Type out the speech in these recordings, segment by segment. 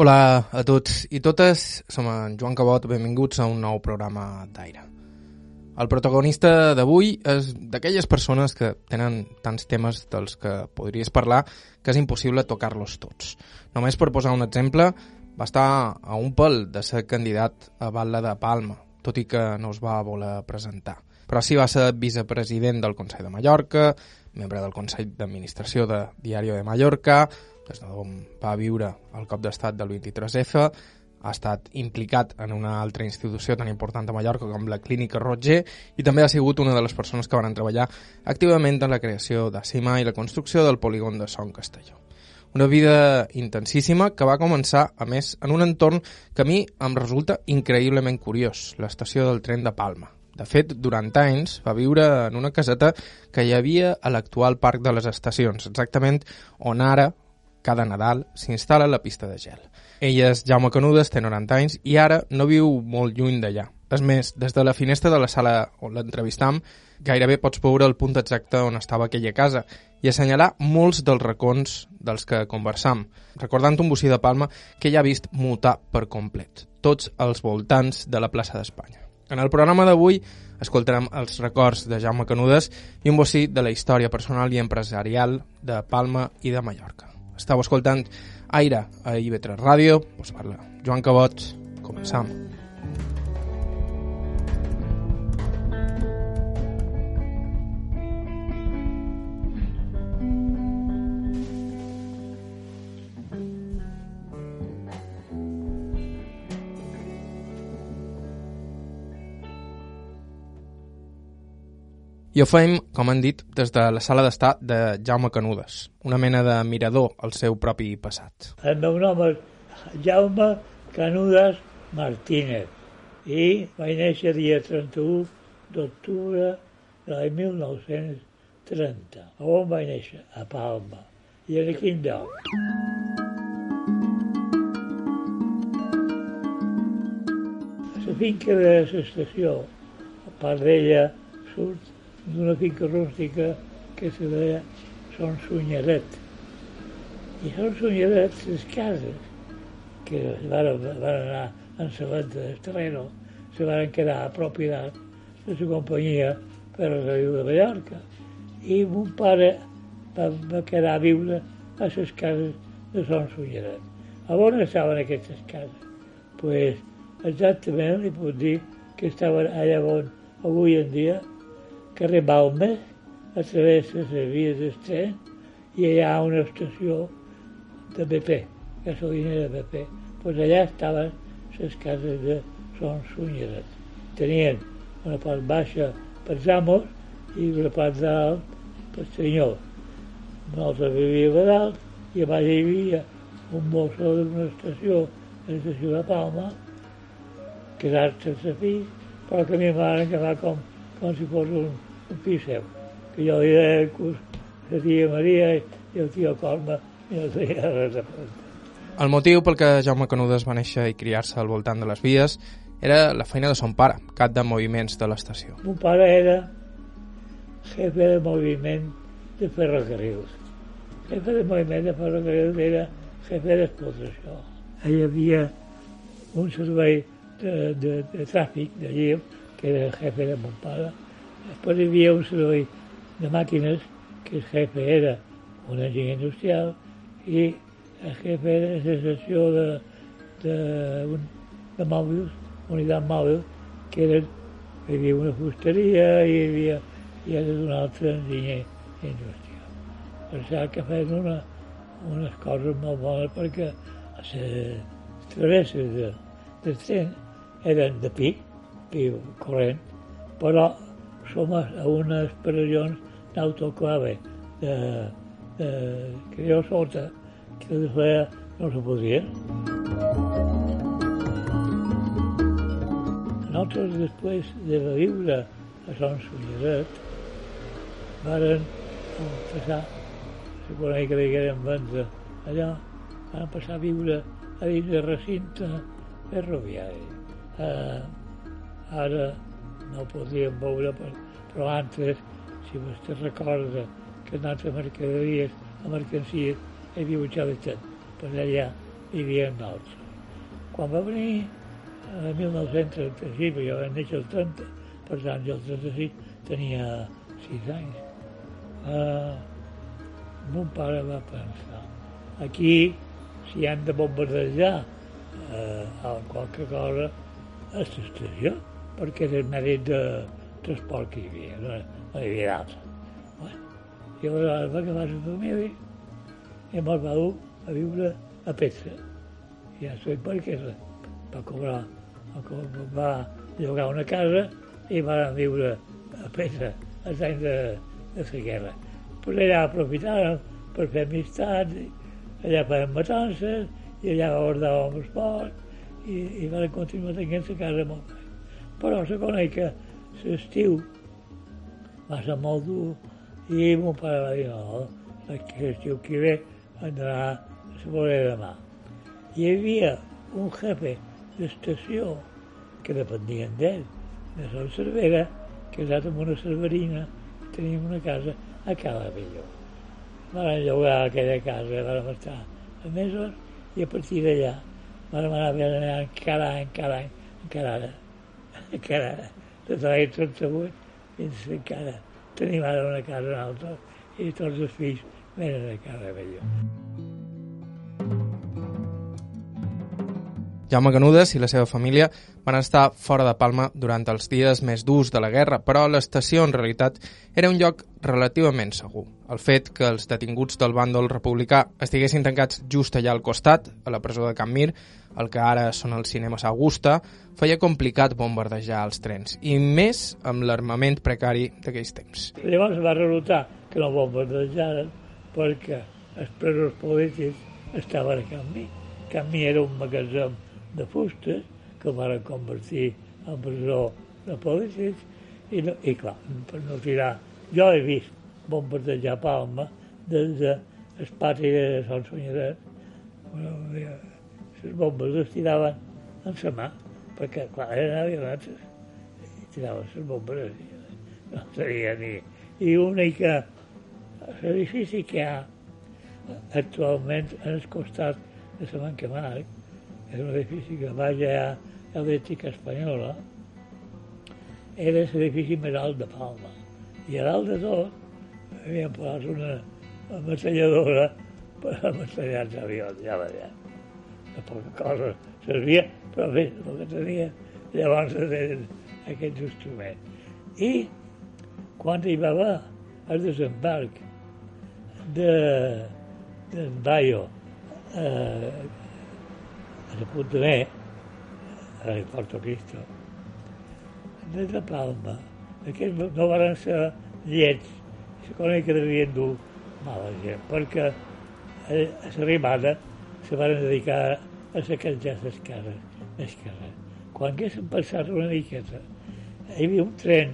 Hola a tots i totes, som en Joan Cabot, benvinguts a un nou programa d'Aire. El protagonista d'avui és d'aquelles persones que tenen tants temes dels que podries parlar que és impossible tocar-los tots. Només per posar un exemple, va estar a un pèl de ser candidat a Batla de Palma, tot i que no es va voler presentar. Però sí va ser vicepresident del Consell de Mallorca, membre del Consell d'Administració de Diario de Mallorca, des d'on va viure el cop d'estat del 23F, ha estat implicat en una altra institució tan important a Mallorca com la Clínica Roger i també ha sigut una de les persones que van treballar activament en la creació de CIMA i la construcció del polígon de Son Castelló. Una vida intensíssima que va començar, a més, en un entorn que a mi em resulta increïblement curiós, l'estació del tren de Palma. De fet, durant anys va viure en una caseta que hi havia a l'actual Parc de les Estacions, exactament on ara cada Nadal s'instal·la la pista de gel. Ell és Jaume Canudes, té 90 anys, i ara no viu molt lluny d'allà. És més, des de la finestra de la sala on l'entrevistam, gairebé pots veure el punt exacte on estava aquella casa i assenyalar molts dels racons dels que conversam, recordant un bocí de Palma que ja ha vist mutar per complet, tots els voltants de la plaça d'Espanya. En el programa d'avui escoltarem els records de Jaume Canudes i un bocí de la història personal i empresarial de Palma i de Mallorca. Estau escoltant Aire a IB3 Ràdio, us parla Joan Cabot, començam. Ho fem, com han dit, des de la sala d'estar de Jaume Canudes, una mena de mirador al seu propi passat. El meu nom és Jaume Canudes Martínez i vaig néixer dia 31 d'octubre de l'any 1930. A on vaig néixer? A Palma. I en quin lloc? La finca de l'estació, a part d'ella, surt d'una finca rústica que se deia Son Sunyaret. I Son Sunyaret, les cases que van, van anar en venda del terreno, se van quedar a propietat de la companyia per a Riu de Mallorca. I mon pare va, va quedar a viure a les cases de Son Sunyaret. A on estaven aquestes cases? pues, exactament li puc dir que estaven allà on avui en dia carrer Balmes, a través de les vies del tren, i ha una estació de BP, gasolinera de BP. Pues allà estaven les cases de Son Sunyeres. Tenien una part baixa per amos i una part dalt per senyor. Nosaltres vivíem a dalt i a baix hi havia un mosso d'una estació, l'estació de Palma, quedar-se sense fills, però que a mi m'han quedar com, com si fos un, un pis seu, que jo li deia la tia Maria i el tio Corma i no tenia res a preguntar. El motiu pel que Jaume Canudes va néixer i criar-se al voltant de les vies era la feina de son pare, cap de moviments de l'estació. Mon pare era jefe de moviment de ferrocarrils. Jefe de moviment de ferrocarrils era jefe d'explotació. Hi havia un servei de, de, de tràfic d'allí, que era el jefe de mon pare. Després hi havia un servei de màquines, que el jefe era un enginyer industrial, i el jefe de la secció de, de, un, de mòbils, unitat mòbil, que era, hi havia una fusteria i hi havia i era un altre enginyer industrial. Per cert que feien una, unes coses molt bones perquè les travesses de, del tren eren de pi, pi corrent, però som a unes pressions d'autoclave de, de, que sota, que de feia no se podia. Nosaltres, després de viure a Son Sollerat, varen passar, se coneix que diguem abans, allà, van passar a viure a dins del recinte ferroviari. Eh, ara no podíem veure, però antes, si vostè recorda que en altres mercaderies, a mercancies, hi havia un xavetet per allà hi havia d'altres. Quan va venir el 1936, perquè jo vaig néixer el 30, per tant jo el 36 tenia 6 anys, uh, mon pare va pensar, aquí si han de bombardejar eh, qualque cosa a l'estació, perquè era el mèrit de transport que hi havia, no, no hi havia d'altre. Bueno, I llavors va agafar la família i me'l va dur a viure a Petra. I ja sé per què va cobrar, va llogar una casa i van viure a Petra els anys de, de la guerra. Però allà aprofitàvem per fer amistats, allà fèiem matances, i allà guardàvem el porc i, i van continuar tenint la casa molt bé. Però se coneix que l'estiu va ser molt dur i mon pare va dir no, l'estiu que ve d'anar a la vorera de mà. Hi havia un jefe d'estació que dependien d'ell, de la Cervera, casat amb una cerverina, teníem una casa a Cala Velló. Van llogar aquella casa, vam estar a mesos i a partir d'allà vam anar venent cada any, cada any, encara ara, encara de l'any 38 fins encara tenim ara una casa altra i tots els fills venen a cada velló. Jaume Canudes i la seva família van estar fora de Palma durant els dies més durs de la guerra, però l'estació en realitat era un lloc relativament segur. El fet que els detinguts del bàndol republicà estiguessin tancats just allà al costat, a la presó de Can Mir, el que ara són els cinemes Augusta, feia complicat bombardejar els trens, i més amb l'armament precari d'aquells temps. Llavors va resultar que no bombardejaren perquè els presos polítics estaven a Can Mir. Can Mir era un magatzem de fustes que van convertir en presó de polítics i, no, i clar, per no tirar... Jo he vist bombardejar Palma des de el pati de Sant Sonyaret. Les bombes les tiraven en la mà, perquè, clar, eren avionats i tiraven les bombes i no seria ni... I única l'edifici que hi ha actualment en el costat de la Manca Marc, és un edifici que va allà a l'ètica espanyola, era l'edifici més alt de Palma. I a dalt de tot havien posat una metralladora per a metrallar els avions, ja veiem. De poca cosa servia, però bé, el que tenia llavors eren aquests instruments. I quan hi va haver el desembarc de, de Bayo eh, a Puntner, a Porto Cristo, des de Palma. Aquests no van ser llets, se coneix que devien dur mala gent, perquè a l'arribada se van dedicar a saquejar les cases, les cases. Quan haguessin passat una miqueta, hi havia un tren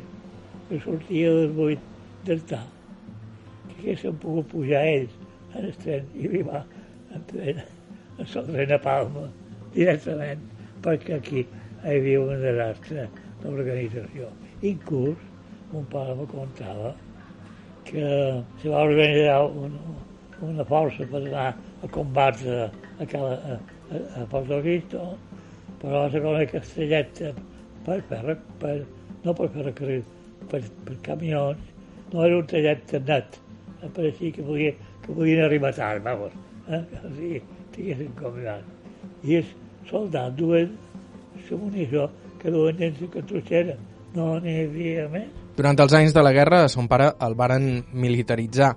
que sortia del 8 del Ta, que haguessin pogut pujar ells en el tren i arribar en tren, en el tren a Palma directament perquè aquí hi havia un desastre d'organització. Inclús, mon pare me contava que se va organitzar un, una força per anar a combatre a, a, a, a Porto Cristo, però se coneix castellet per, per, per, no per ferrocarril, per, per camions, no era un tallet net, pareixia que, podia, que podien arribar tard, vamos, eh? o sigui, tinguessin convidat. I és soldats duen munició que duen dins la cartutxera. No n'hi havia més. Durant els anys de la guerra, a son pare el varen militaritzar.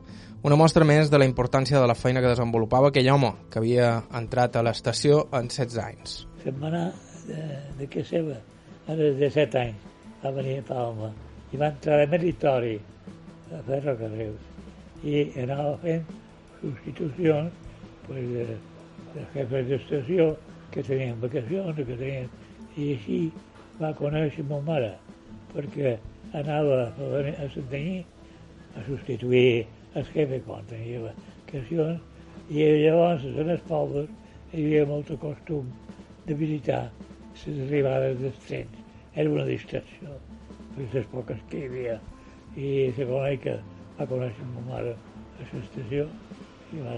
Una mostra més de la importància de la feina que desenvolupava aquell home, que havia entrat a l'estació en 16 anys. Se'n va anar de, de què seva, a de 17 anys, va venir a Palma, i va entrar a meritori a ferrocarrils, i anava fent substitucions pues, de, de jefes d'estació, que tenien vacacions, que tenien... I així va conèixer ma mare, perquè anava a Santanyí a substituir el jefe quan tenia vacacions, i llavors en els pobles hi havia molt costum de visitar les arribades dels trens. Era una distracció, per les poques que hi havia. I se coneix que va conèixer ma mare a l'estació i va,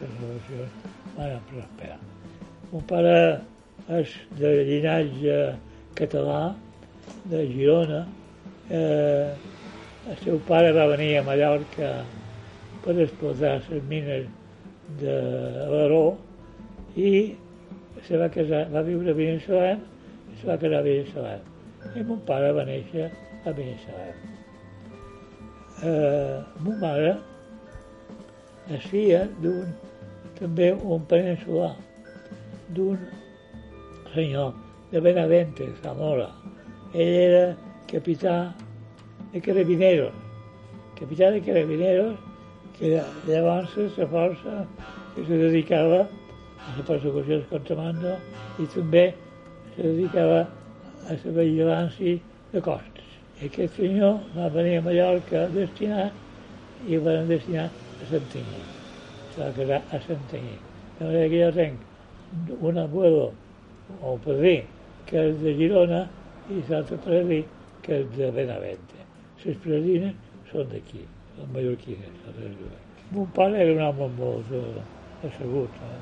les relacions van prosperar. Mon pare és de llinatge català, de Girona. Eh, el seu pare va venir a Mallorca per explotar les mines de Baró i se va casar, va viure a Binissalem i se va casar a Binissalem. I mon pare va néixer a Binissalem. Eh, mon mare és filla d'un, també un peninsular, d'un senyor de Benavente, Zamora. Ell era capità de carabineros, capità de carabineros que llavors la força que se dedicava a la persecució del contramando i també se dedicava a la vigilància de costes. I aquest senyor va venir a Mallorca destinat i el van destinar a Santanyí. Se va quedar a Santanyí. De manera que jo tenc un abuelo o padrí que és de Girona i l'altre padrí que és de Benavente. Les predines són d'aquí les mallorquines, Mon pare era un home molt eh, assegut. Eh?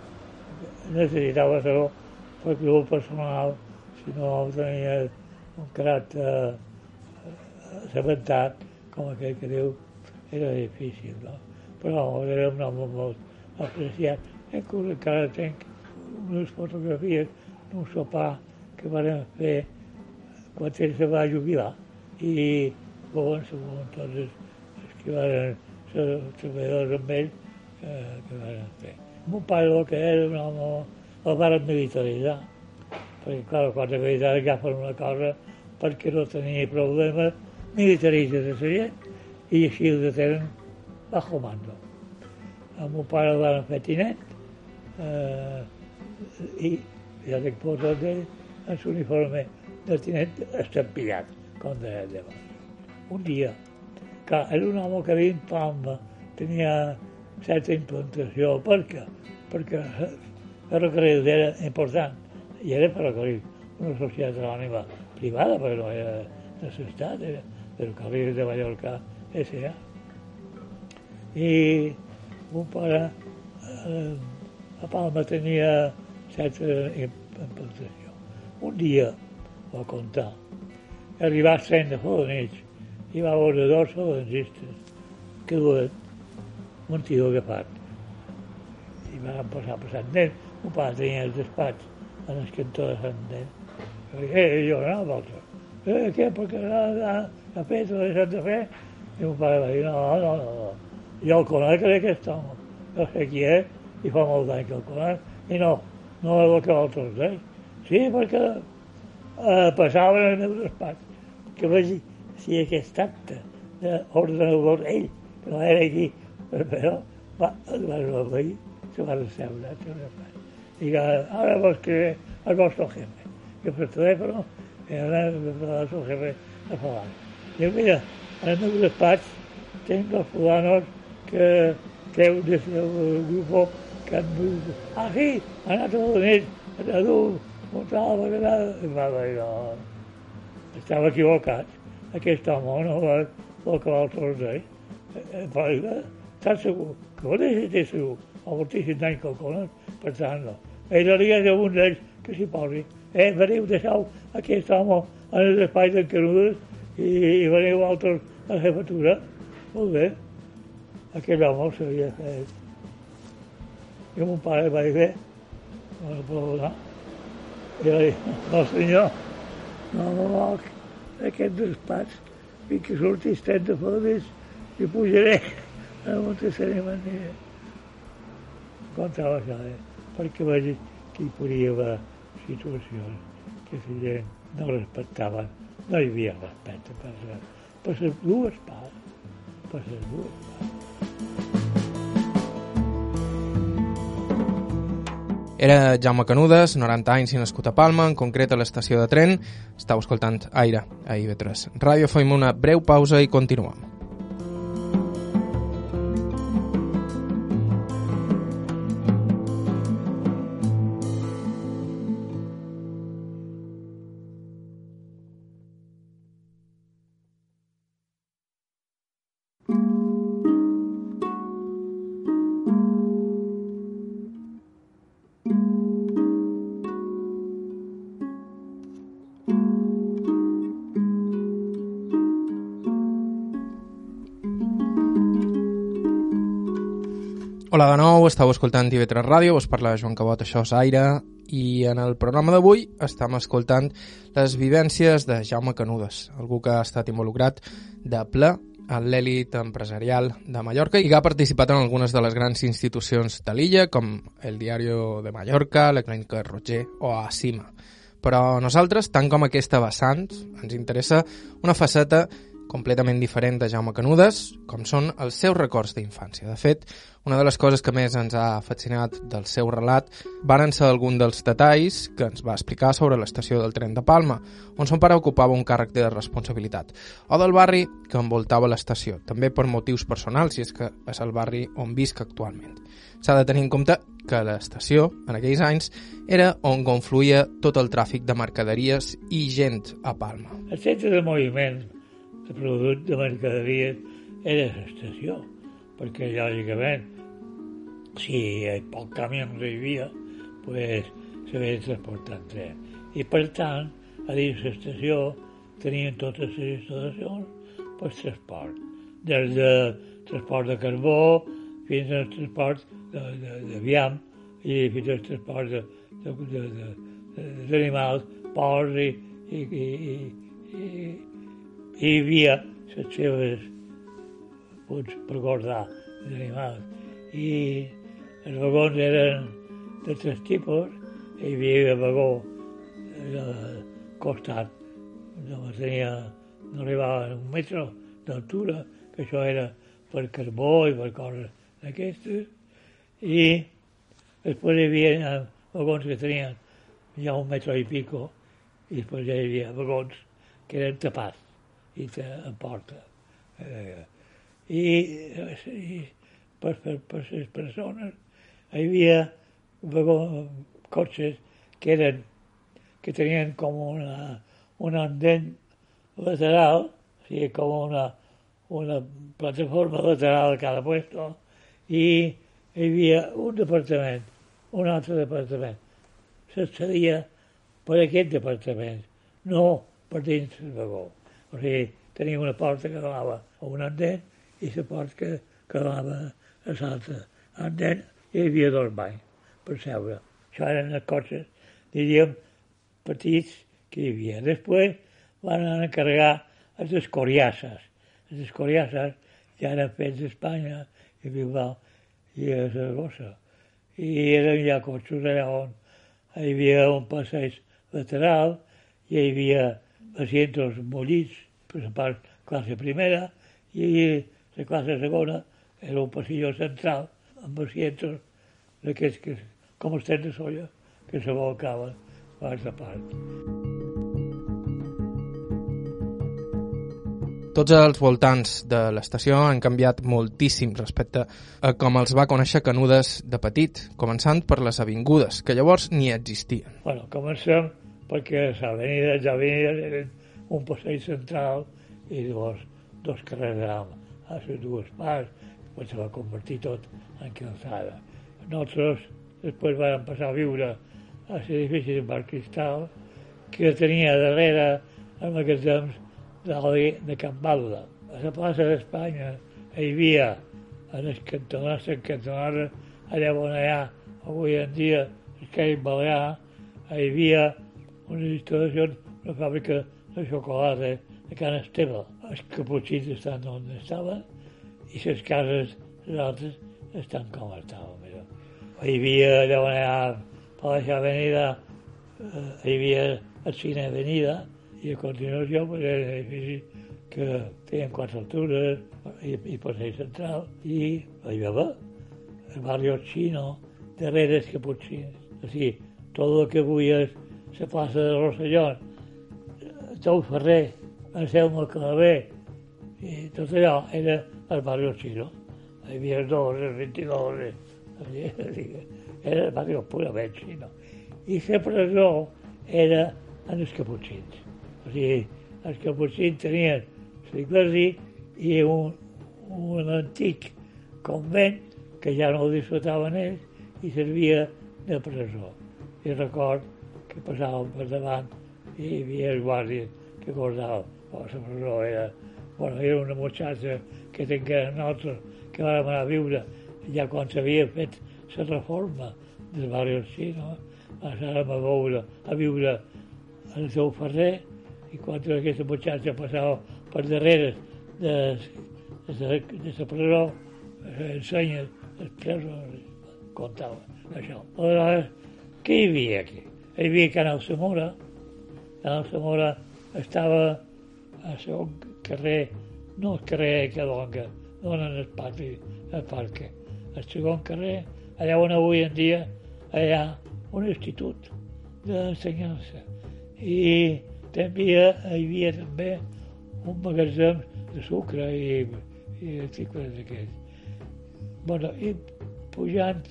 Necessitava saber per club personal, si no tenia un caràcter eh, assabentat, com aquell que diu, era difícil, no? Però era un home molt apreciat. Encara tenc unes fotografies d'un sopar que van fer quan ell se va jubilar i llavors tots els que van ser treballadors amb ell que, que van fer. Mon pare el que era un home, el van militaritzar, perquè clar, quan els militars agafen una cosa perquè no tenia problemes, militaritzen la gent i així el detenen bajo mando. A mon pare el van fer tinet eh, i ja dic fotos d'ell en l'uniforme de tinet estampillat, com deia llavors. Un dia que era un home que havia Palma, tenia certa implantació. Per què? Perquè el ferrocarril era important, i era ferrocarril, una societat anònima privada, perquè no era de l'estat, era ferrocarril de Mallorca S.A. I un pare eh, a Palma tenia certa implantació. Un dia, va contar, arribar a Cent de Fodonits, hi va haver dos falangistes que duen un tio agafat. I van passar passant d'ell. Un pare tenia el despatx en el cantó de Sant Nen. Eh, jo no, l'altre. Eh, què, perquè ha, ha, ha fet, l'ha deixat de fer? I un pare va dir, no, no, no, no. Jo el conec, aquest home. No sé qui és, i fa molt d'any que el conec. I no, no és el que l'altre deia. Sí, perquè eh, passava en el meu despatx. Que vaig, si aquest acte d'ordenador ell, que no era aquí, però va, el va obeir, se va asseure, i que ara vols que el vostre jefe, que per telèfono era el vostre jefe a falar. Diu, mira, en el meu despatx tenc els fulanos que des del grup dut, ah sí, han anat a Donell, a dur, un tal, i va dir, no, estava equivocat aquest home no va el que l'altre deia. Perquè estàs segur, que ho deixes segur, el moltíssim d'any que el conec, per tant no. Ell li ha un d'ells que s'hi posi. Eh, veniu, deixeu aquest home en els espais d'en Canudes i, i veniu altres a la jefatura. Molt bé. Aquell home ho sabia fer. I mon pare va dir, bé, no el puc donar. I va dir, no senyor, no, no, no, aquest despatx i que surti estat de fodes i pujaré a Montessori Manera. Contava això, eh? perquè vegi que hi podia haver situacions que la gent no respectaven, no hi havia respecte per les dues parts, per les dues parts. Era Jaume Canudes, 90 anys i nascut a Palma, en concret a l'estació de tren. Estau escoltant Aire a IB3. Ràdio, fem una breu pausa i continuem. Nou, estàu escoltant TV3 Ràdio, us parla Joan Cabot, això és Aire, i en el programa d'avui estem escoltant les vivències de Jaume Canudes, algú que ha estat involucrat de ple en l'èlit empresarial de Mallorca i que ha participat en algunes de les grans institucions de l'illa, com el Diario de Mallorca, la Clínica Roger o ACIMA. Però nosaltres, tant com aquesta vessant, ens interessa una faceta completament diferent de Jaume Canudes, com són els seus records d'infància. De fet, una de les coses que més ens ha fascinat del seu relat van ser algun dels detalls que ens va explicar sobre l'estació del tren de Palma, on son pare ocupava un càrrec de responsabilitat, o del barri que envoltava l'estació, també per motius personals, si és que és el barri on visc actualment. S'ha de tenir en compte que l'estació, en aquells anys, era on confluïa tot el tràfic de mercaderies i gent a Palma. El centre de moviment de producte de mercaderies era l'estació, perquè lògicament si poc camions hi havia, pues, s'havia de transportar en tren. I per tant, a dins l'estació tenien totes les instal·lacions per transport, des de transport de carbó fins al transport d'aviam i fins al transport d'animals, porcs i, i, i, i, hi havia les seves punts per guardar els animals i els vagons eren de tres tipus hi havia el vagó al costat no tenia no arribava a un metre d'altura que això era per carbó i per coses d'aquestes. I després hi havia vagons que tenien ja un metre i pico i després ja hi havia vagons que eren tapats i t'emporta. Eh, i, i per, per, per les persones hi havia cotxes que eren que tenien com una, un andén lateral, o sigui, com una, una plataforma lateral a cada puesto, i hi havia un departament, un altre departament. S'accedia per aquest departament, no per dins del vagó. O sigui, tenia una porta que donava a un andén i la porta que, que donava a l'altre andén i hi havia dos banys per seure. Això eren els cotxes, diríem, petits que hi havia. Després van encarregar els escoriasses. Els escoriasses ja eren fets d'Espanya i Bilbao i a Saragossa. I eren ja cotxes allà on hi havia un passeig lateral i hi havia asientos bullits, per la part classe primera, i la classe segona era un passillo central amb asientos d'aquests que, com els tens de solla, que se volcaven a l'altra part. Tots els voltants de l'estació han canviat moltíssim respecte a com els va conèixer Canudes de petit, començant per les avingudes, que llavors ni existien. Bueno, comencem perquè les avenides, les avenides eren un passeig central i llavors dos carrers a, a les dues parts, després se va convertir tot en calçada. Nosaltres després vam passar a viure a l'edifici de Bar Cristal, que tenia darrere el magatzem d'oli de Can Balda. A la plaça d'Espanya hi havia en els cantonars, en cantonars, allà on hi ha avui en dia el Caim Balear, hi havia unes instal·lacions, una fàbrica de xocolata de Can Esteve. Els caputxins estan on estaven i les cases, les altres, estan com estaven. Però. Hi havia allà on hi ha Palacio Avenida, eh, hi havia el Cine Avenida i a continuació pues, era un edifici que feien quatre altures i, i passeig central i hi havia el barri Chino darrere els caputxins. O sigui, tot el que avui és la plaça de Rossellón, Tou Ferrer, Anselmo Clavé, i tot allò era el barri Chino. Hi havia dos, 22, era el barri purament xino. I la presó era en els caputxins. O sigui, els caputxins tenien l'església i un, un antic convent que ja no ho disfrutaven ells i servia de presó. I record que passàvem per davant i hi havia els guàrdies que guardaven. Oh, la presó era, bueno, era una muchacha que tenien nosaltres, que vam anar a viure ja quan s'havia fet la reforma del barri xino, anàvem a veure, a viure al seu ferrer i quan aquesta muchacha passava per darrere de, de, de la presó, ensenya els presos, contava això. Aleshores, què hi havia aquí? Hi havia Canal Samora, Canal Samora estava a segon carrer, no el carrer que dona, donen el parc, el parc, el segon carrer, allà on avui en dia hi ha un institut d'ensenyança. I també hi havia també un magatzem de sucre i, i articles d'aquests. Bueno, i pujant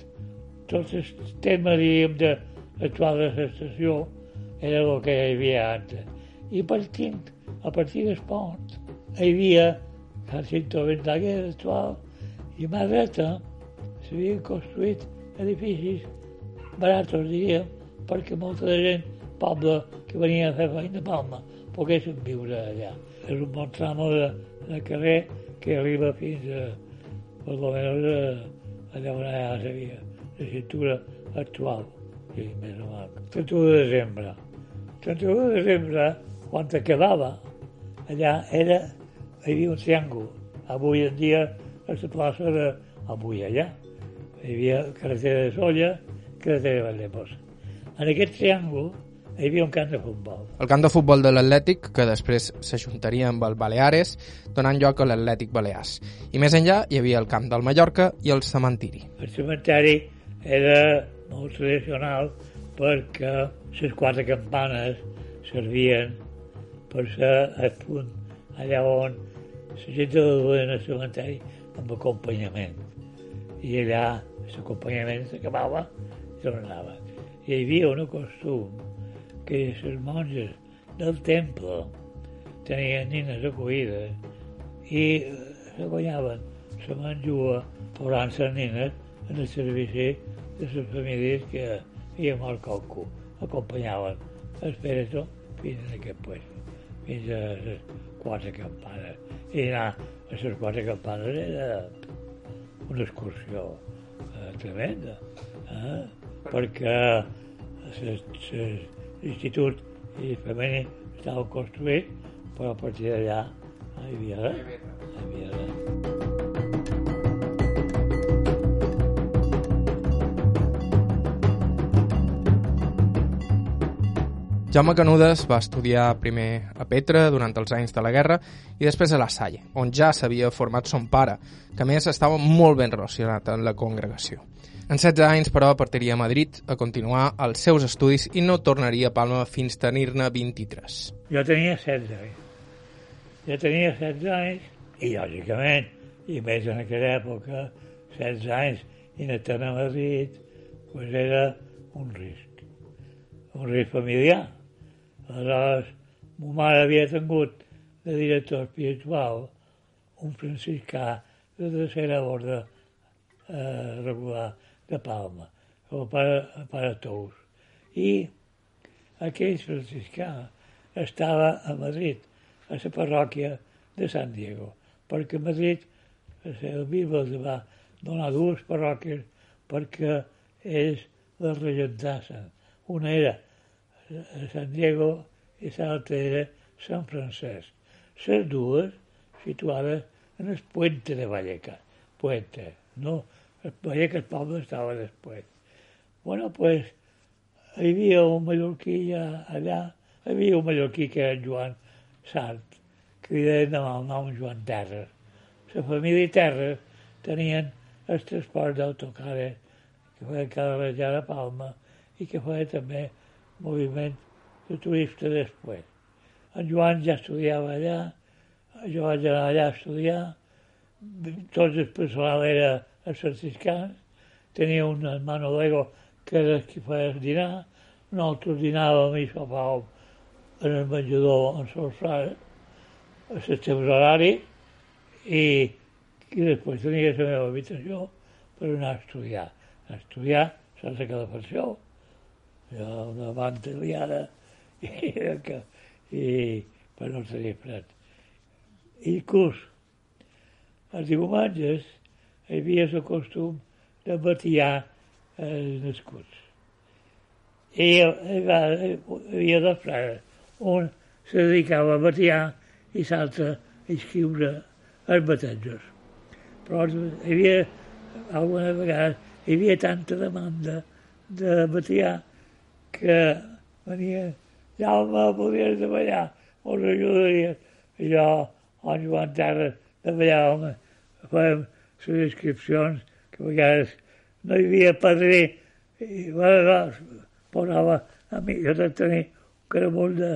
tot el tema, diguem, de l'actual de l'estació era el que hi havia antes. I partint, a partir del pont, hi havia el 120 d'Aguer actual i mà dreta s'havien construït edificis barats, diríem, perquè molta de gent, poble que venia a fer feina a Palma, poguessin viure allà. És un bon tram de, de carrer que arriba fins a, per almenys, allà on ja sabia, la cintura actual, sí, més o menys. 31 de desembre. 31 de desembre, quan acabava, allà era, hi havia un triàngul. Avui en dia, a la plaça de, avui allà, hi havia carretera de Solla, carretera de Valldemossa. En aquest triàngul hi havia un camp de futbol. El camp de futbol de l'Atlètic, que després s'ajuntaria amb el Baleares, donant lloc a l'Atlètic Balears. I més enllà hi havia el camp del Mallorca i el cementiri. El cementiri era molt tradicional perquè les quatre campanes servien per ser el punt allà on la gent de al cementiri amb acompanyament. I allà l'acompanyament s'acabava i tornava. Hi havia un costum que les monges del temple tenien nines acollides i se guanyaven la menjua posant les nines en el servici de les famílies que havia mort qualcú. Acompanyaven els Pereto fins a aquest puesto, fins a les quatre campanes. I anar a les quatre campanes era una excursió eh, tremenda, eh? perquè l'institut i femení estava construït, però a partir d'allà hi havia res. Hi havia res. Jaume Canudes va estudiar primer a Petra durant els anys de la guerra i després a la Salle, on ja s'havia format son pare, que més estava molt ben relacionat amb la congregació. En 16 anys, però, partiria a Madrid a continuar els seus estudis i no tornaria a Palma fins tenir-ne 23. Jo tenia 16 anys. Jo tenia 16 anys i, lògicament, i més en aquella època, 16 anys i anar a Madrid, pues era un risc, un risc familiar. Aleshores, ma mare havia tingut de director espiritual un franciscà de tercera ordre eh, regular de Palma, el pare, el pare Tous. I aquell franciscà estava a Madrid, a la parròquia de San Diego, perquè a Madrid el bisbe els va donar dues parròquies perquè ells les regentassen. Una era San Diego i l'altra era San Francesc. Les dues situades en el puente de Vallecas. Puente, no, el Vallecas poble estava després. Bueno, pues, hi havia un mallorquí allà, hi havia un mallorquí que era Joan Sart, que li deien el nom Joan Terres. La família Terres tenien el transport d'autocares que feia cada regió a Palma i que feia també moviment de turista després. En Joan ja estudiava allà, jo vaig anar allà a estudiar, tot el personal era els franciscans, tenia un hermano Lego que era que feia el dinar, nosaltres dinàvem i sopàvem en el menjador en frares, a els seus horaris, i, i després tenia la meva habitació per anar a estudiar. A estudiar sense calefacció, jo una manta liada, i, que, i per no tenir fred. I curs, els diumenges hi havia el costum de batiar els nascuts. I va, hi havia dos frares. Un se dedicava a batiar i l'altre a escriure els batejos. Però hi havia, alguna vegada, hi havia tanta demanda de batiar que venia, Jaume, podries treballar, us ajudaries. I jo, en Joan Terra, treballàvem, fèiem les inscripcions, que a vegades no hi havia padrí, i bueno, posava a mi, jo de tenir un caramull de,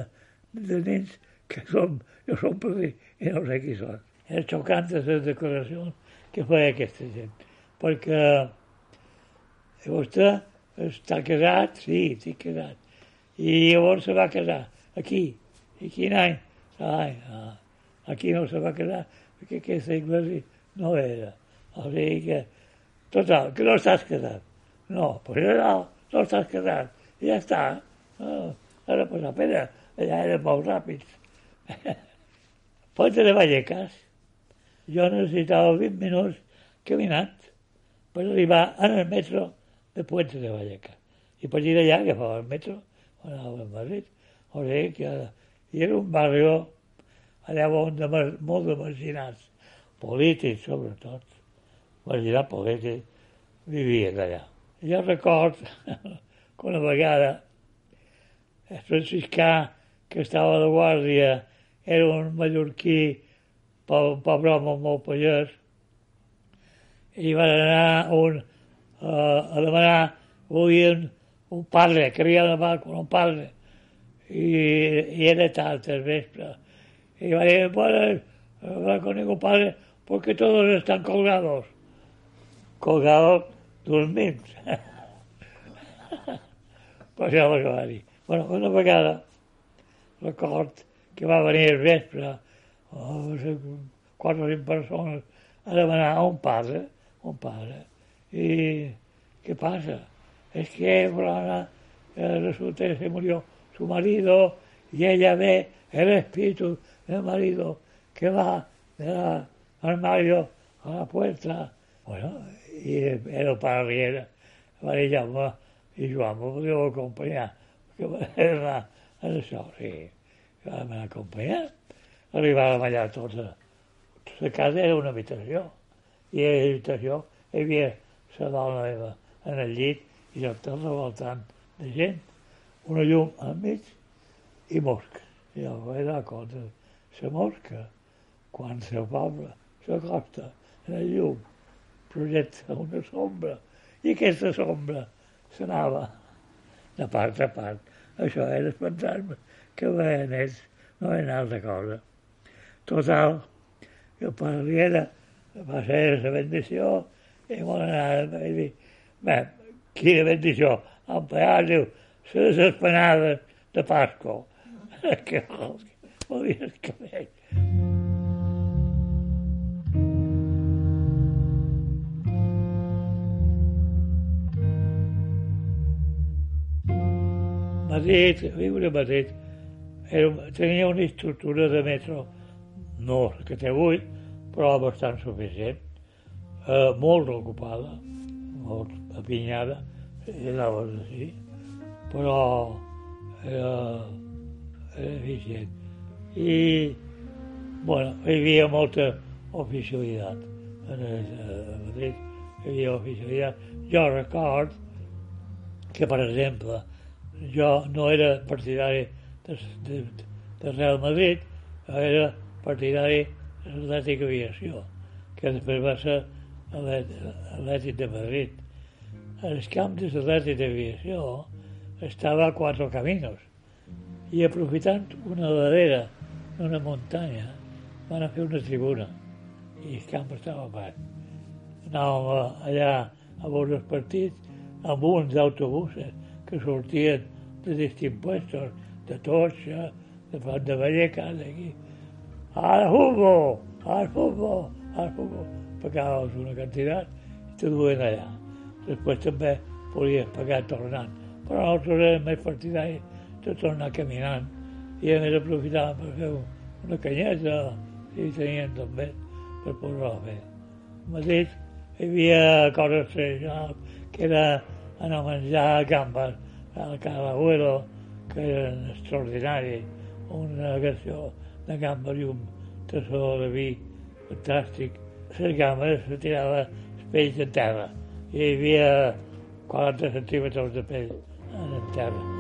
de nens que som, jo som padrí i no sé qui són. És xocant les declaracions que feia aquesta gent, perquè vostè està casat, sí, estic casat, i llavors se va casar, aquí, i quin any? Ai, ah, aquí no se va casar, perquè aquesta església no era. O sigui que, total, que no estàs casat. No, pues no, no estàs casat. I ja està. No, ara pues apenas, allà eren molt ràpids. Puente de Vallecas. Jo necessitava 20 minuts caminant per arribar en el metro de Puente de Vallecas. I per allà d'allà agafava el metro, anava a Madrid. O sigui que i era un barri allà on de, molt de marginats, polítics sobretot, marginats polítics, vivien allà. Jo record que una vegada el franciscà que estava de guàrdia era un mallorquí, un pobre home molt pagès, i van anar un, uh, a demanar, volien un padre, querían demanar con un padre, i, i era tard el vespre. Y va a decir, bueno, hablar con ningún padre porque todos están colgados. Colgados dormint. ja ho va dir. Bueno, una vegada record que va venir el vespre oh, no sé, quatre o cinc persones a demanar a un padre, un padre, ¿Y qué pasa? Es que Blana, eh, resulta que se murió su marido y ella ve el espíritu del marido que va eh, del armario a la puerta. Bueno, y era para riera, para ella, y yo amo, devo acompañar, porque era el sol, sí. Yo me acompañar. Arribava a ballar tota. La casa era una habitació, i a l'habitació hi havia la dona meva en el llit i jo tot revoltant de gent, una llum al i mosca. I jo vaig anar compte, la mosca, quan el poble s'acosta en el llum, projecta una sombra, i aquesta sombra s'anava de part a part. Això era espantar-me, que veien ells, no era altra cosa. Total, que per l'era va ser la bendició i m'ho anava a dir, bé, quina bendició, en pear, diu, les espanades de Pasco. que volia que veig. Madrid, viure a Madrid, era, tenia una estructura de metro, no que té avui, però bastant suficient, eh, molt ocupada, molt apinyada, i anaves així, però era, era eficient. I, bueno, hi havia molta oficialitat a Madrid, hi havia oficialitat. Jo record que, per exemple, jo no era partidari de, de, de Real Madrid, era partidari de l'Atlètic Aviació, que després va ser Atlètic de Madrid. Els camps de l'Atlètic d'Aviació estava a quatre caminos i aprofitant una ladera d'una muntanya van a fer una tribuna i el camp estava part. Anàvem allà a veure els partits amb uns autobusos que sortien de distints puestos, de Toixa, de Pont de Vallecas, d'aquí. Al futbol, al futbol, al futbol. Pagaves una quantitat i te duen allà. Després també podies pagar tornant. Però nosaltres érem més partidaris de tornar caminant i a més aprofitàvem per fer una canyeta i tenien també per fer. A Madrid hi havia coses tradicionals, que era anar a menjar gambes al Carabuelo, que eren extraordinaris, una canció de gambes i un tassó de vi fantàstic. Les gambes se tirava els de terra hi havia 40 centímetres de pell en terra.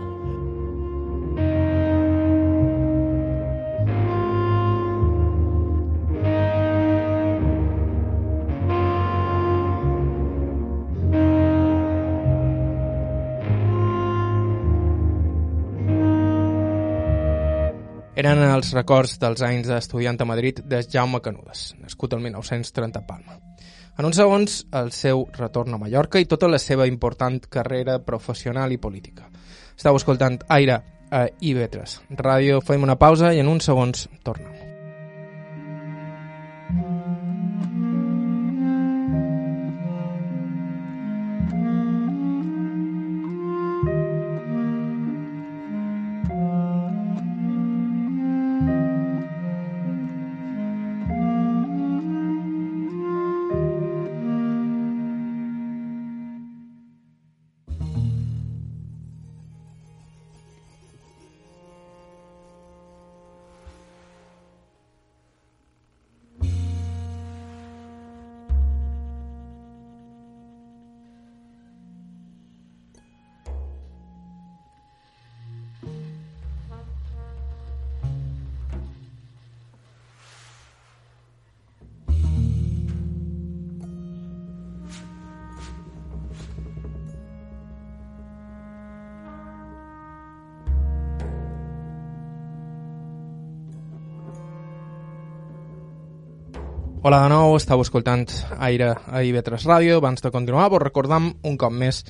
Eren els records dels anys d'estudiant a Madrid de Jaume Canudes, nascut el 1930 a Palma. En uns segons, el seu retorn a Mallorca i tota la seva important carrera professional i política. Estau escoltant Aire a IB3 Ràdio. Fem una pausa i en uns segons tornem. Hola de nou, estàu escoltant Aire a IB3 Ràdio. Abans de continuar, vos recordam un cop més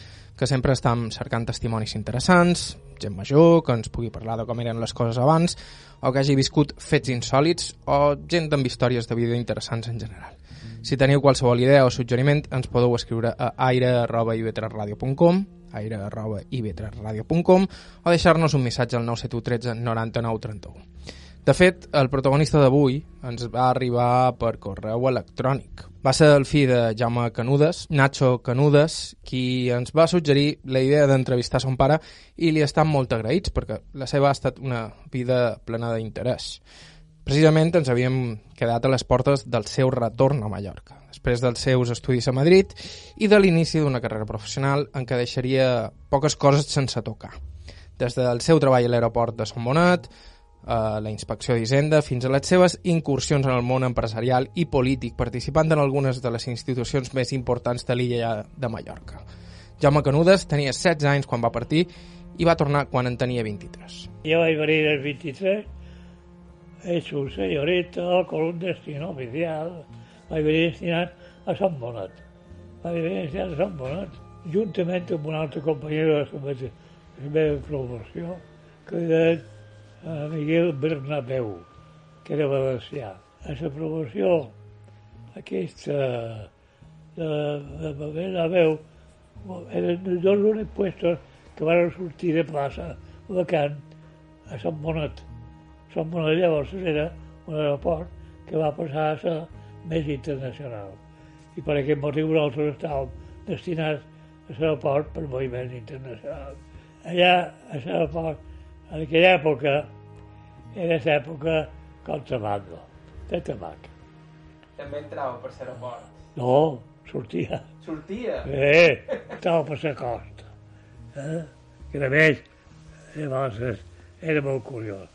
que sempre estem cercant testimonis interessants, gent major, que ens pugui parlar de com eren les coses abans, o que hagi viscut fets insòlids, o gent amb històries de vida interessants en general. Si teniu qualsevol idea o suggeriment, ens podeu escriure a aire.ib3radio.com aire.ib3radio.com o deixar-nos un missatge al 971 13 99 31. De fet, el protagonista d'avui ens va arribar per correu electrònic. Va ser el fill de Jaume Canudes, Nacho Canudes, qui ens va suggerir la idea d'entrevistar son pare i li estan molt agraïts perquè la seva ha estat una vida plena d'interès. Precisament ens havíem quedat a les portes del seu retorn a Mallorca, després dels seus estudis a Madrid i de l'inici d'una carrera professional en què deixaria poques coses sense tocar. Des del seu treball a l'aeroport de Sant Bonat, a la inspecció d'Hisenda fins a les seves incursions en el món empresarial i polític, participant en algunes de les institucions més importants de l'illa de Mallorca. Jaume Canudes tenia 16 anys quan va partir i va tornar quan en tenia 23. Jo vaig venir als 23, hecho un señorito con un destino oficial. Vaig venir destinat a Sant Bonat. Vaig venir destinat a Sant Bonat, juntament amb un altre companyero de la meva promoció, que era a Miguel Bernabéu, que era valencià. A la promoció aquesta de, de Bernabéu eren els dos únics puestos que van sortir de plaça vacant a Sant Bonet. Sant Bonet llavors era un aeroport que va passar a ser més internacional. I per aquest motiu nosaltres estàvem destinats a l'aeroport per moviment internacional. Allà, a l'aeroport, en aquella època, era l'època contrabando, de tabac. També entrava per l'aeroport? No, sortia. Sortia? Eh, estava per la costa. Eh? Que a més, llavors era molt curiós,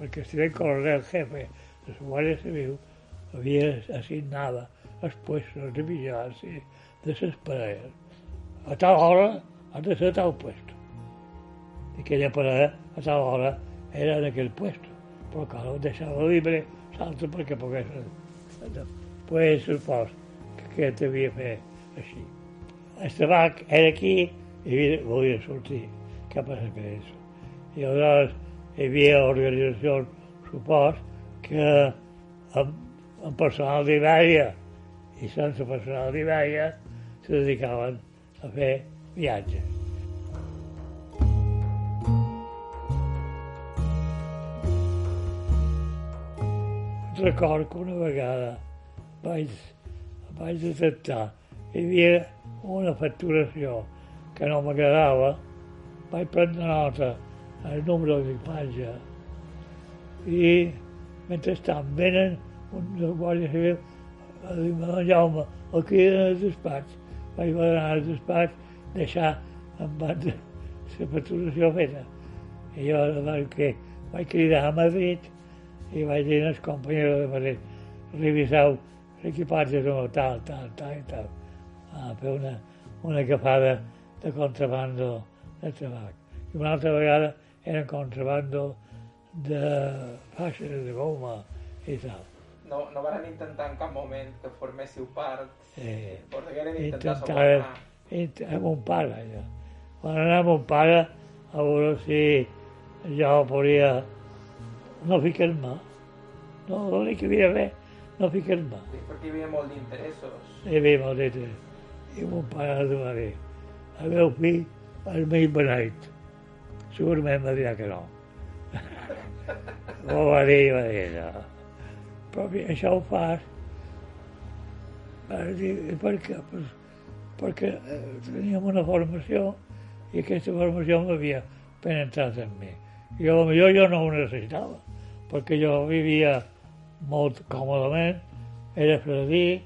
perquè si el coronel jefe de la Guàrdia Civil havia assignada els puestos de vigilància de les parelles. A tal hora han de ser a tal puesto. I aquella parella a tal hora era en aquell puesto però que ho deixava libre l'altre perquè pogués pues supos que aquest devia fer així. El tabac era aquí i volia sortir cap a l'Església. I aleshores hi havia organitzacions, supos, que amb, amb personal d'Ibèria i sense personal d'Ibèria se dedicaven a fer viatges. Record que una vegada vaig, vaig detectar hi havia una facturació que no m'agradava, vaig prendre nota el número d'imatge i mentrestant venen un del Guàrdia Civil a dir-me, don Jaume, el criden al despatx. Vaig anar al despatx, deixar en banda la facturació feta. I jo vaig, que, vaig cridar a Madrid i vaig dir als companys de Madrid, reviseu l'equipatge com tal, tal, tal i tal. A fer una, una agafada de contrabando de tabac. I una altra vegada era contrabando de faixes de goma i tal. No, no van intentar en cap moment que forméssiu part, Eh, Portuguera d'intentar intentava sobornar. int- amb un pare, allò. Quan anava amb un pare, a veure si jo podia no ficar-me. No, l'únic que havia de fer, no ficar-me. Sí, perquè hi havia molt d'interessos. I bé, molt dit. I mon pare li va dir, el meu fill és mig beneit. Segurament va dir que no. Ho va dir, va dir, no. Però això ho fas dir, per què? Pues, perquè eh, teníem una formació i aquesta formació m'havia penetrat en mi. I millor jo no ho necessitava, perquè jo vivia molt còmodament, era fredí,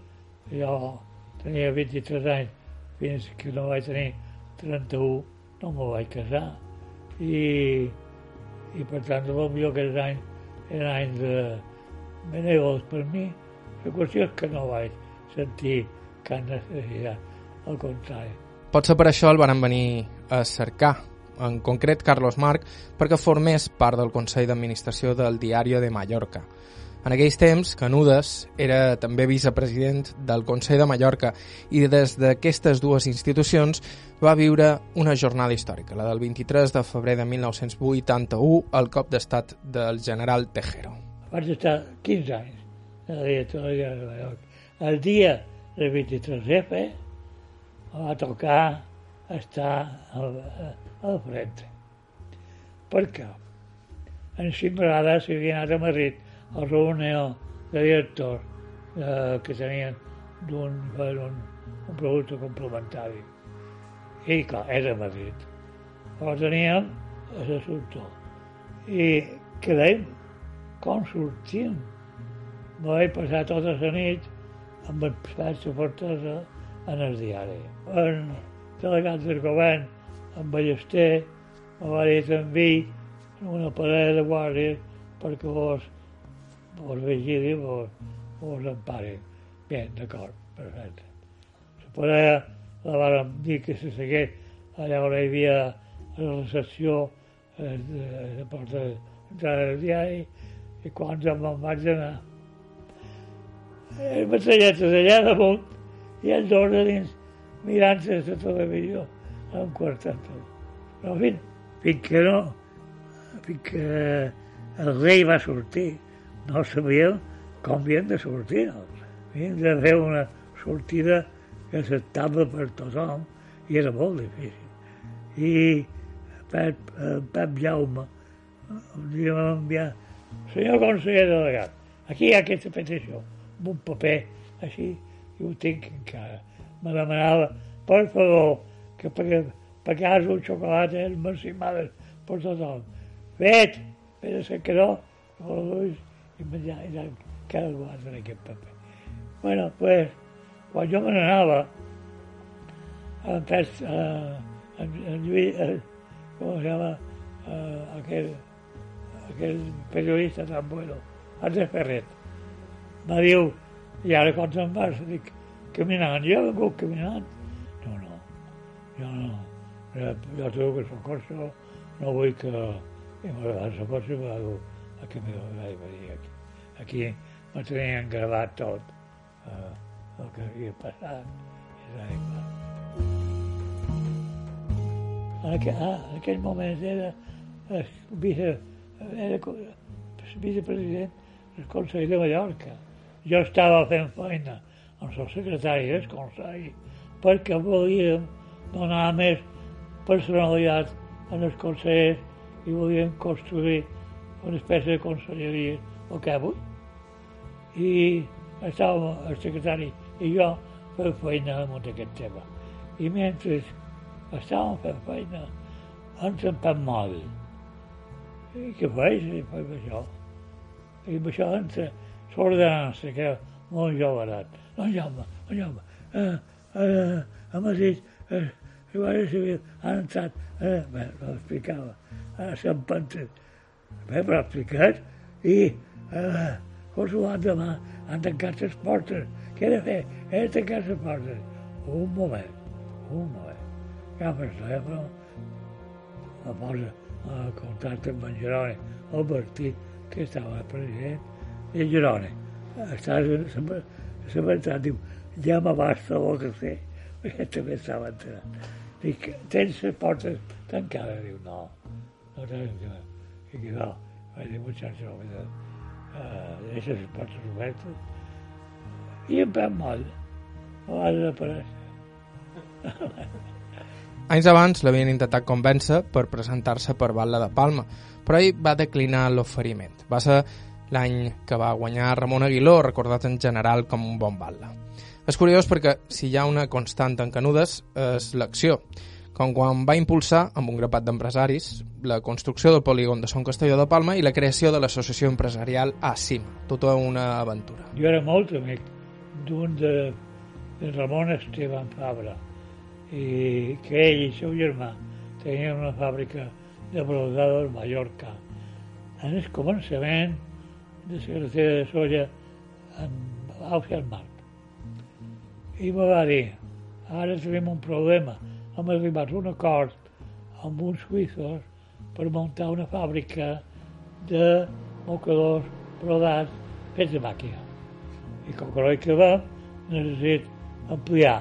jo tenia 23 anys fins que no vaig tenir 31, no me vaig casar. I, i per tant, potser aquells anys eren anys de benevols per mi. La qüestió és que no vaig sentir cap necessitat, al contrari. Potser per això el van venir a cercar, en concret Carlos Marc, perquè formés part del Consell d'Administració del Diario de Mallorca. En aquells temps, Canudes era també vicepresident del Consell de Mallorca i des d'aquestes dues institucions va viure una jornada històrica, la del 23 de febrer de 1981, al cop d'estat del general Tejero. Vaig estar 15 anys a la directora de Mallorca. El dia del 23F em va tocar estar al, al frente. Per què? En vegades s'havia anat a Madrid a reunió de directors eh, que tenien d'un per un, un producte complementari. I clar, era a Madrid. Però teníem l'assumpte. I quedem com sortim. Me vaig passar tota la nit amb el de Fortesa en el diari. En delegat del govern, en Ballester, me va dir també una parella de guàrdies perquè vos, vos vigili, vos, vos emparin. Bien, d'acord, perfecte. La parella la vàrem dir que se segueix allà on hi havia la recepció eh, de, de porta d'entrada del diari i quan em me'n vaig anar el metralletes allà damunt i els dos a dins mirant-se la televisió en quartet tot. Però fins, fins que no, fins que el rei va sortir, no sabíem com havien de sortir. No? Havien de fer una sortida que s'estava per tothom i era molt difícil. I Pep, Pep Jaume un dia va enviar senyor conseller delegat, aquí hi ha aquesta petició, amb un paper així, i ho tinc encara. Me demanava, per favor, que has un xocolata és marcimades per tothom. Fet, però se quedó, i menjar, i tal, cada guard en aquest paper. Bueno, pues, quan jo me n'anava, en, Pes- eh, en, en Lluís, eh, ¿cómo se llama? Eh, aquel, aquel periodista tan bueno, Andrés Ferret. Me diu, i ara quan se'n vas? Dic, caminant, he vingut caminant. No, no, jo no. Jo, jo trobo que Socorso no vull que... I m'agrada Socorso i va dir, aquí m'hi vaig venir aquí. Aquí me tenien gravat tot eh, el que havia passat. I era igual. En aquell, ah, en aquell moment era el vice, era vicepresident del Consell de Mallorca. Jo estava fent feina amb el secretari del Consell perquè volíem donar més personalitat en els consellers i volíem construir una espècie de conselleria, el que avui. I estàvem el secretari i jo fer feina amb aquest tema. I mentre estàvem fent feina, ens empem mòbil. I què faig? I faig això. I amb això entra l'ordenança, que és molt jovenat. No, Jaume, no, Jaume, eh, eh, a Madrid, eh, la Guàrdia Civil ha entrat, eh, bé, no explicava, a Sant Pantes. Bé, però explicat, i eh, qualsevol demà han tancat les portes. Què he de fer? He de tancar les portes. Un moment, un moment. Agafa el telèfon, la posa en contacte amb en Jeroni, el Bertí, que estava present, i en Jeroni, estàs en veritat, diu, ja m'abasta el que sé, perquè també estava enterat. Dic, tens les portes tancades? Diu, no, no tens que... Dic, no, vaig dir, muchacho, no, uh, deixa les portes obertes. I em perd mal, va desaparèixer. Anys abans l'havien intentat convèncer per presentar-se per Batla de Palma, però ell va declinar l'oferiment. Va ser l'any que va guanyar Ramon Aguiló, recordat en general com un bon batla. És curiós perquè si hi ha una constant en Canudes és l'acció, com quan va impulsar, amb un grapat d'empresaris, la construcció del polígon de Son Castelló de Palma i la creació de l'associació empresarial ASIM, tota una aventura. Jo era molt amic d'un de, de Ramon Esteban Fabra, i que ell i seu germà tenien una fàbrica de brodado a Mallorca. En el començament de carretera de Solla amb l'Aufi al Mar. I me va dir, ara tenim un problema, hem arribat a un acord amb uns suïssos per muntar una fàbrica de mocadors brodats fets de màquina. I com que no hi acabem, necessit ampliar.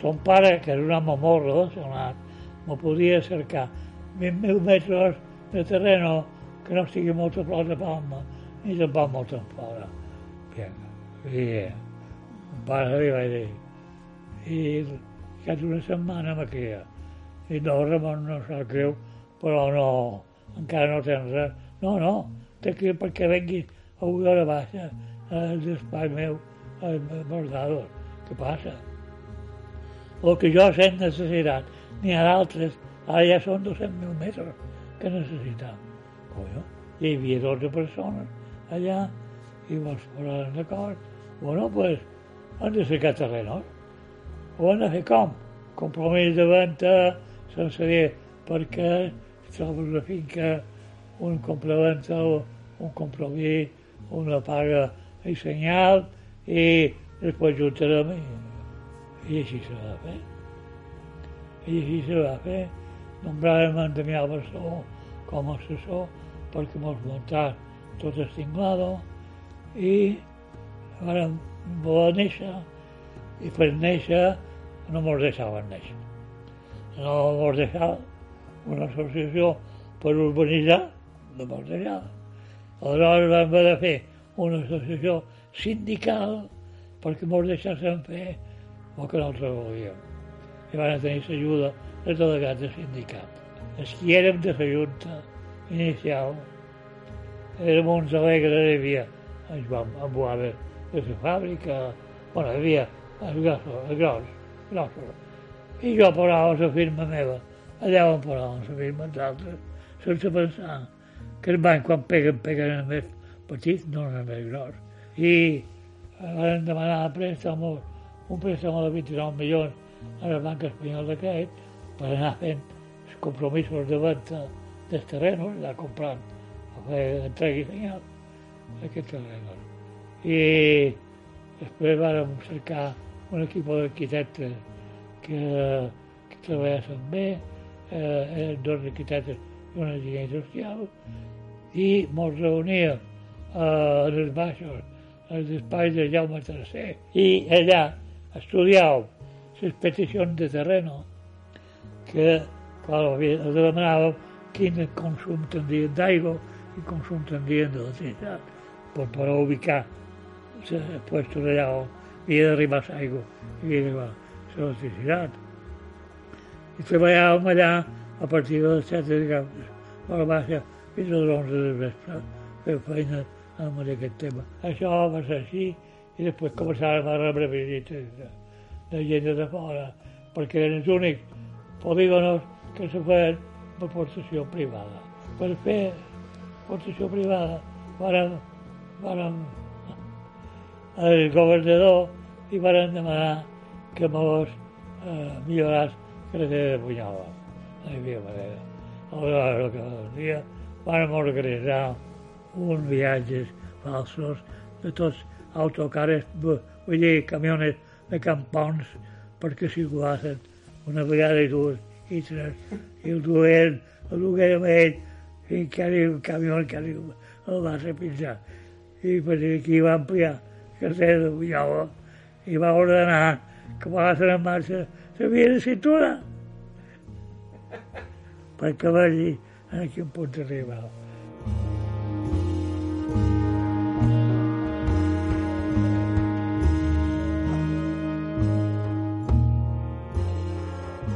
Son pare, que era un home molt relacionat, me podia cercar 20.000 metres de terreno que no estigui molt a prop de Palma ni tampoc molt a fora. Bien. I pare li vaig dir, i cap una setmana me queda. I no, Ramon, no sap greu, però no, encara no tens res. No, no, que ir perquè venguis a una hora baixa al despatx meu, al Bordador. Què passa? El que jo sent necessitat, n'hi ha d'altres, ara ja són 200.000 metres que necessitam. Coño, hi havia 12 persones allà i mos posaran d'acord. Bueno, pues, han de ficar terrenos. Ho han de fer com? Compromís de venda sense dir perquè trobes la finca un compraventa o un compromís, una paga i senyal i després juntarem i, i així se va fer. I així se va fer. Nombràvem en Damià Barceló com a assessor perquè mos muntar tot el tinglado i vam voler néixer i per néixer no mos deixaven néixer. No mos deixava una associació per urbanitzar, no mos deixava. Aleshores vam haver de fer una associació sindical perquè mos deixessin fer el que nosaltres volíem. I van tenir l'ajuda dels delegats de sindicat. Els que érem de la Junta inicial érem uns alegres, hi havia en Joan Amboada de la fàbrica, bueno, hi havia els grossos, els grossos, grossos. I jo posava la firma meva, allà on posàvem la firma els altres, sense pensar que el banc quan peguen, peguen el més petit, no el més gros. I van demanar préstec, un préstec de 29 milions al Banc Espanyol de Crèdit per anar fent els compromisos de venda dels terrenos, anar comprant entrega i senyal aquests terrenos. I després vam cercar un equip d'arquitectes que, que treballaven bé, eh, eren dos arquitectes i un enginyer social, i ens reuníem eh, en els baixos, als espais de Jaume III, i allà estudiàvem les peticions de terreno que els demanàvem quin consum tindrien d'aigua, i consum tindrien d'electricitat, per poder ubicar els puestos allà on havia d'arribar l'aigua i havia d'arribar l'electricitat. I treballàvem allà a partir de les 7 de la baixa fins a les 11 del vespre, fer feina amb aquest tema. Això va ser així i després començàvem a rebre visites de gent de fora, perquè eren els únics polígonos que se feien per portació privada. Per fer portació privada varen, varen el governador i varen demanar que mos eh, milloràs carretera de Bunyola. No hi havia manera. Aleshores, el que dia vam organitzar uns viatges falsos de tots autocares, vull dir, camiones de campons perquè circulassen una vegada i dues i tres, i el duien, el duien amb ell, i que arriba un camió que arriba, el va repinjar. I per aquí va ampliar cartera de Bunyola i va ordenar que posaven en marxa la via de cintura perquè vegi en quin punt arribava.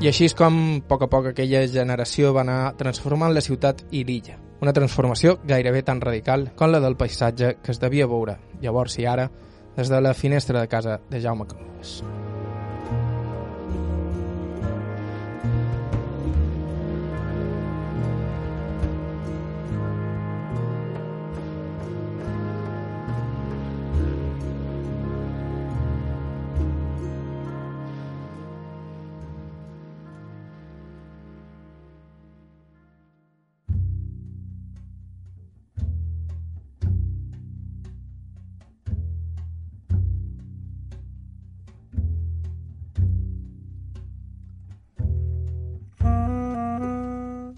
I així és com, a poc a poc, aquella generació va anar transformant la ciutat i l'illa. Una transformació gairebé tan radical com la del paisatge que es devia veure, llavors i ara, des de la finestra de casa de Jaume Camudes.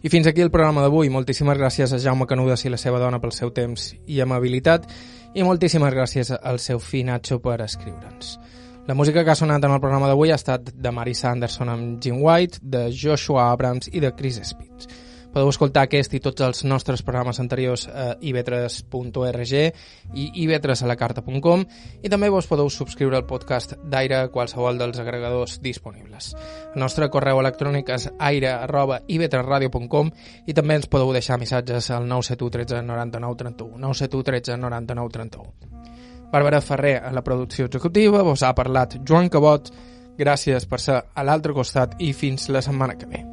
I fins aquí el programa d'avui. Moltíssimes gràcies a Jaume Canudes i la seva dona pel seu temps i amabilitat i moltíssimes gràcies al seu fill Nacho per escriure'ns. La música que ha sonat en el programa d'avui ha estat de Marisa Anderson amb Jim White, de Joshua Abrams i de Chris Spitz. Podeu escoltar aquest i tots els nostres programes anteriors a ivetres.org i ivetresalacarta.com i també vos podeu subscriure al podcast d'Aire a qualsevol dels agregadors disponibles. El nostre correu electrònic és aire.ivetresradio.com i també ens podeu deixar missatges al 971 13 99 31 971 13 99 31 Bàrbara Ferrer a la producció executiva, vos ha parlat Joan Cabot, gràcies per ser a l'altre costat i fins la setmana que ve.